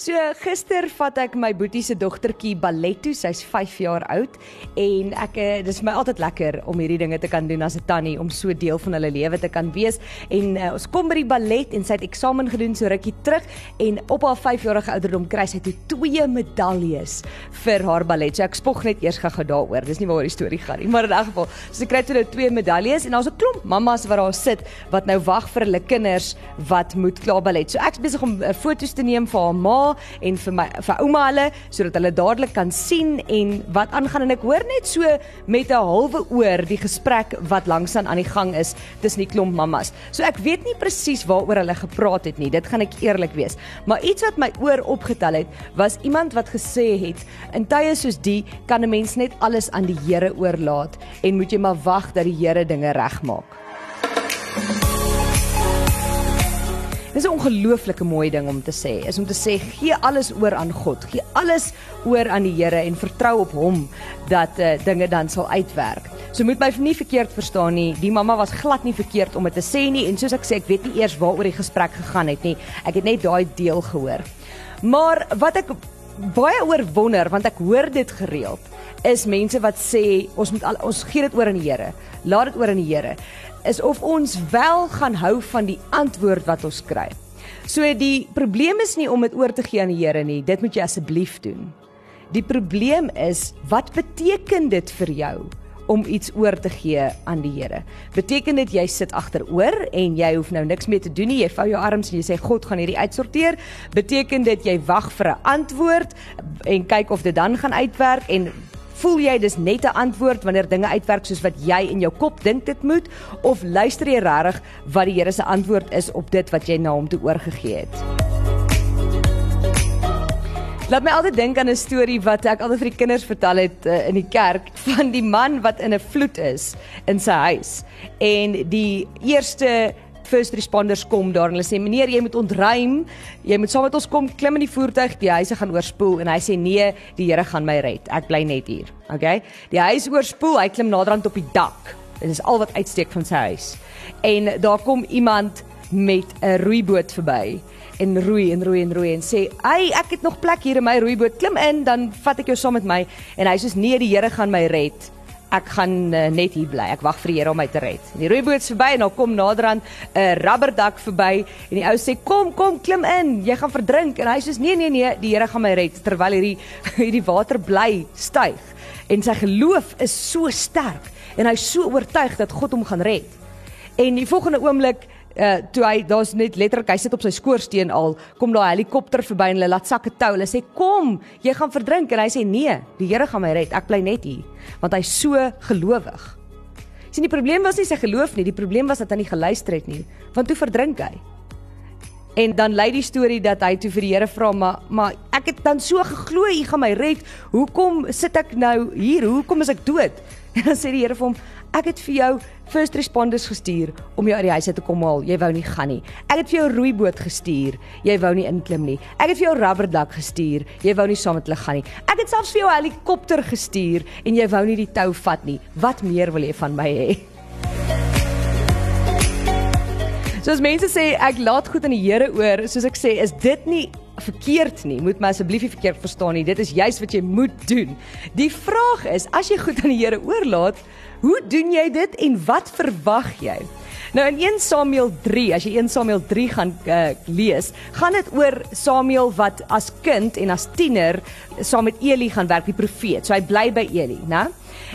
So gister vat ek my boetie se dogtertjie ballet toe. Sy's 5 jaar oud en ek eh, dis my altyd lekker om hierdie dinge te kan doen as 'n tannie om so deel van hulle lewe te kan wees. En uh, ons kom by die ballet en sy het eksamen gedoen so rukkie terug en op haar 5 jarige ouderdom kry sy toe twee medaljes vir haar ballet. So ek spog net eers gou-gou daaroor. Dis nie waar die storie gaan nie, maar in elk geval, sy kry toe nou twee medaljes en daar's 'n klomp mammas wat daar sit wat nou wag vir hulle kinders wat moet klaar ballet. So ek's besig om uh, foto's te neem vir haar ma en vir my vir ouma hulle sodat hulle dadelik kan sien en wat aangaan en ek hoor net so met 'n halwe oor die gesprek wat langsaan aan die gang is tussen die klomp mammas. So ek weet nie presies waaroor hulle gepraat het nie. Dit gaan ek eerlik wees. Maar iets wat my oor opgetel het was iemand wat gesê het in tye soos die kan 'n mens net alles aan die Here oorlaat en moet jy maar wag dat die Here dinge regmaak. Dis 'n ongelooflike mooi ding om te sê. Is om te sê gee alles oor aan God. Gee alles oor aan die Here en vertrou op hom dat uh, dinge dan sal uitwerk. So moet my nie verkeerd verstaan nie. Die mamma was glad nie verkeerd om dit te sê nie en soos ek sê, ek weet nie eers waaroor die gesprek gegaan het nie. Ek het net daai deel gehoor. Maar wat ek baie oor wonder want ek hoor dit gereeld is mense wat sê ons moet al, ons gee dit oor aan die Here. Laat dit oor aan die Here is of ons wel gaan hou van die antwoord wat ons kry. So die probleem is nie om dit oor te gee aan die Here nie. Dit moet jy asseblief doen. Die probleem is wat beteken dit vir jou om iets oor te gee aan die Here? Beteken dit jy sit agteroor en jy hoef nou niks meer te doen nie. Jy vou jou arms en jy sê God gaan hierdie uitsorteer? Beteken dit jy wag vir 'n antwoord en kyk of dit dan gaan uitwerk en Voel jy dis net 'n antwoord wanneer dinge uitwerk soos wat jy in jou kop dink dit moet of luister jy regtig wat die Here se antwoord is op dit wat jy na hom toe oorgegee het? Laat my altyd dink aan 'n storie wat ek altyd vir die kinders vertel het uh, in die kerk van die man wat in 'n vloed is in sy huis en die eerste first responders kom daar en hulle sê meneer jy moet ontruim. Jy moet saam met ons kom klim in die voertuig. Die huise gaan oorspoel. En hy sê nee die Here gaan my red. Ek bly net hier. Okay die huis oorspoel. Hy klim naderhand op die dak. Dit is al wat uitsteek van sy huis. En daar kom iemand met 'n roeiboot verby en roei en roei en roei en sê, "Ey, ek het nog plek hier in my roeiboot. Klim in, dan vat ek jou saam met my." En hy sê, "Nee, die Here gaan my red." Ek gaan uh, net hier bly. Ek wag vir die Here om my te red. Die roeiboot is verby en dan kom naderhand 'n uh, rubberdak verby en die ou sê kom kom klim in, jy gaan verdrink en hy sê nee nee nee, die Here gaan my red terwyl hierdie hierdie water bly styg. En sy geloof is so sterk en hy's so oortuig dat God hom gaan red. En die volgende oomblik uh toe hy daar's net letterlik hy sit op sy skoorsteen al kom daai helikopter verby en hulle laat sakke tou. Hulle sê kom jy gaan verdrink. En hy sê nee die Here gaan my red. Ek bly net hier. Want hy's so gelowig. Sien die probleem was nie sy geloof nie die probleem was dat hy nie geluister het nie want toe verdrink hy? En dan lei die storie dat hy toe vir die Here vra maar maar ek het dan so geglo hy gaan my red. Hoekom sit ek nou hier? Hoekom is ek dood? En dan sê die Here vir hom Ek het vir jou first responders gestuur om jou uit die huis uit te kom haal. Jy wou nie gaan nie. Ek het vir jou roeiboot gestuur. Jy wou nie inklim nie. Ek het vir jou rubberdak gestuur. Jy wou nie saam met hulle gaan nie. Ek het selfs vir jou 'n helikopter gestuur en jy wou nie die tou vat nie. Wat meer wil jy van my hê? Soos mense sê, ek laat goed aan die Here oor. Soos ek sê, is dit nie verkeerd nie. Moet my asseblief nie verkeerd verstaan nie. Dit is juis wat jy moet doen. Die vraag is, as jy goed aan die Here oorlaat, Hoe doen jy dit en wat verwag jy? Nou in 1 Samuel 3, as jy 1 Samuel 3 gaan uh, lees, gaan dit oor Samuel wat as kind en as tiener saam met Eli gaan werk, die profeet. So hy bly by Eli, né?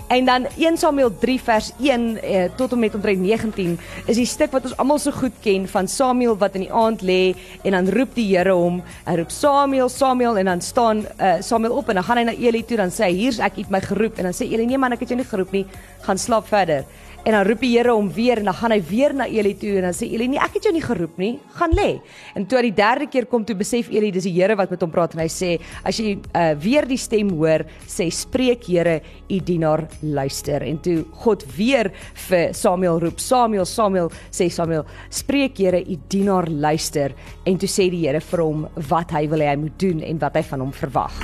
En dan 1 Samuel 3 vers 1 eh, tot en met omtrent 19 is die stuk wat ons almal so goed ken van Samuel wat in die aand lê en dan roep die Here hom. Hy roep Samuel, Samuel en dan staan uh, Samuel op en dan gaan hy na Eli toe dan sê hy hier's ek het my geroep en dan sê Eli nee man ek het jou nie geroep nie, gaan slaap verder. En dan roep die Here hom weer en dan gaan hy weer na Eli toe en dan sê Eli nee ek het jou nie geroep nie, gaan lê. En toe hy die derde keer kom toe besef Eli dis die Here wat met hom praat en hy sê as jy uh, weer die stem hoor, sê spreek Here, u dienaar luister. En toe God weer vir Samuel roep, Samuel, Samuel, sê Samuel, spreek Here, u dienaar luister. En toe sê die Here vir hom wat hy wil hê hy moet doen en wat hy van hom verwag.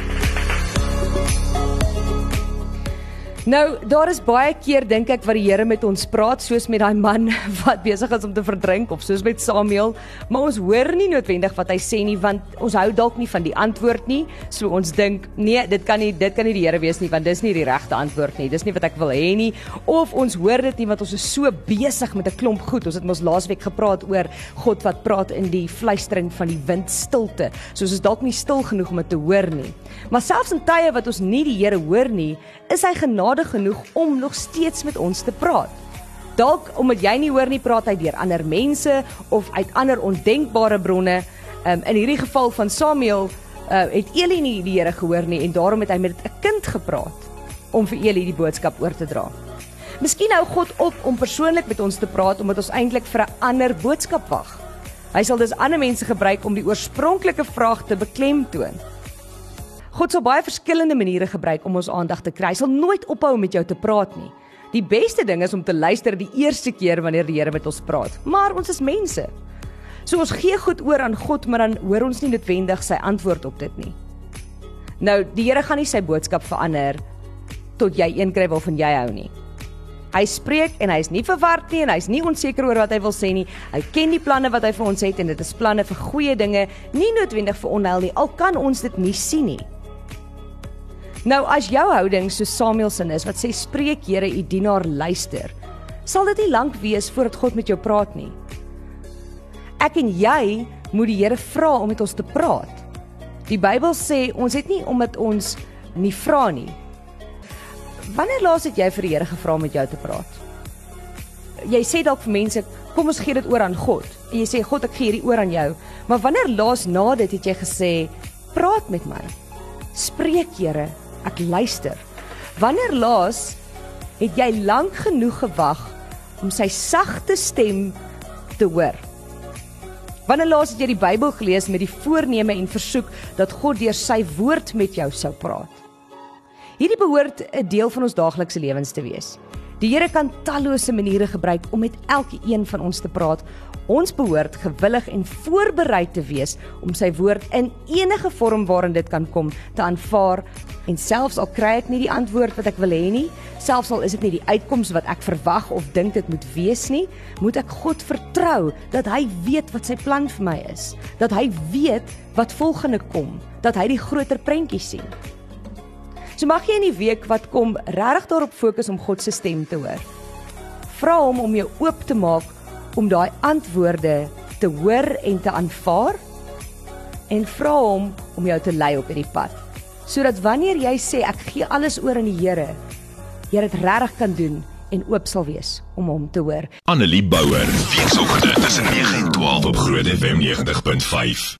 Nou, daar is baie keer dink ek wat die Here met ons praat, soos met daai man wat besig is om te verdrink of soos met Samuel, maar ons hoor nie noodwendig wat hy sê nie want ons hou dalk nie van die antwoord nie. So ons dink, nee, dit kan nie dit kan nie die Here wees nie want dis nie die regte antwoord nie. Dis nie wat ek wil hê nie. Of ons hoor dit nie want ons is so besig met 'n klomp goed. Ons het mos laasweek gepraat oor God wat praat in die fluistering van die wind stilte. So ons is dalk nie stil genoeg om dit te hoor nie. Maar selfs in tye wat ons nie die Here hoor nie, is hy genade genade genoeg om nog steeds met ons te praat. Dalk omdat jy nie hoor nie praat hy deur ander mense of uit ander ondenkbare bronne. Um, in hierdie geval van Samuel uh, het Eli nie die Here gehoor nie en daarom het hy met 'n kind gepraat om vir Eli die boodskap oor te dra. Miskien hou God op om persoonlik met ons te praat omdat ons eintlik vir 'n ander boodskap wag. Hy sal dus ander mense gebruik om die oorspronklike vraag te beklemtoon. God sal baie verskillende maniere gebruik om ons aandag te kry. Hy sal nooit ophou met jou te praat nie. Die beste ding is om te luister die eerste keer wanneer die Here met ons praat. Maar ons is mense. So ons gee goed oor aan God, maar dan hoor ons nie noodwendig sy antwoord op dit nie. Nou, die Here gaan nie sy boodskap verander tot jy een kry waarvan jy hou nie. Hy spreek en hy is nie verward nie en hy is nie onseker oor wat hy wil sê nie. Hy ken die planne wat hy vir ons het en dit is planne vir goeie dinge, nie noodwendig vir onheil nie. Al kan ons dit nie sien nie. Nou as jou houding so Samuel se is wat sê spreek Here u dienaar luister, sal dit nie lank wees voordat God met jou praat nie. Ek en jy moet die Here vra om met ons te praat. Die Bybel sê ons het nie omdat ons nie vra nie. Wanneer laas het jy vir die Here gevra om met jou te praat? Jy sê dalk vir mense, kom ons gee dit oor aan God. En jy sê God, ek gee hierdie oor aan jou. Maar wanneer laas na dit het jy gesê, praat met my? Spreek Here, Ek luister. Wanneer laas het jy lank genoeg gewag om sy sagte stem te hoor? Wanneer laas het jy die Bybel gelees met die voorneme en versoek dat God deur sy woord met jou sou praat? Hierdie behoort 'n deel van ons daaglikse lewens te wees. Die Here kan tallose maniere gebruik om met elkeen van ons te praat. Ons behoort gewillig en voorbereid te wees om sy woord in enige vorm waarin dit kan kom te aanvaar en selfs al kry ek nie die antwoord wat ek wil hê nie, selfs al is dit nie die uitkoms wat ek verwag of dink dit moet wees nie, moet ek God vertrou dat hy weet wat sy plan vir my is, dat hy weet wat volgende kom, dat hy die groter prentjie sien. So mag jy in die week wat kom regtig daarop fokus om God se stem te hoor. Vra hom om jou oop te maak om daai antwoorde te hoor en te aanvaar en vra hom om jou te lei op hierdie pad. Sodat wanneer jy sê ek gee alles oor aan die Here, jy dit regtig kan doen en oop sal wees om hom te hoor. Annelie Bouwer, weekoggend tussen 9 en 12 op Groot FM 90.5.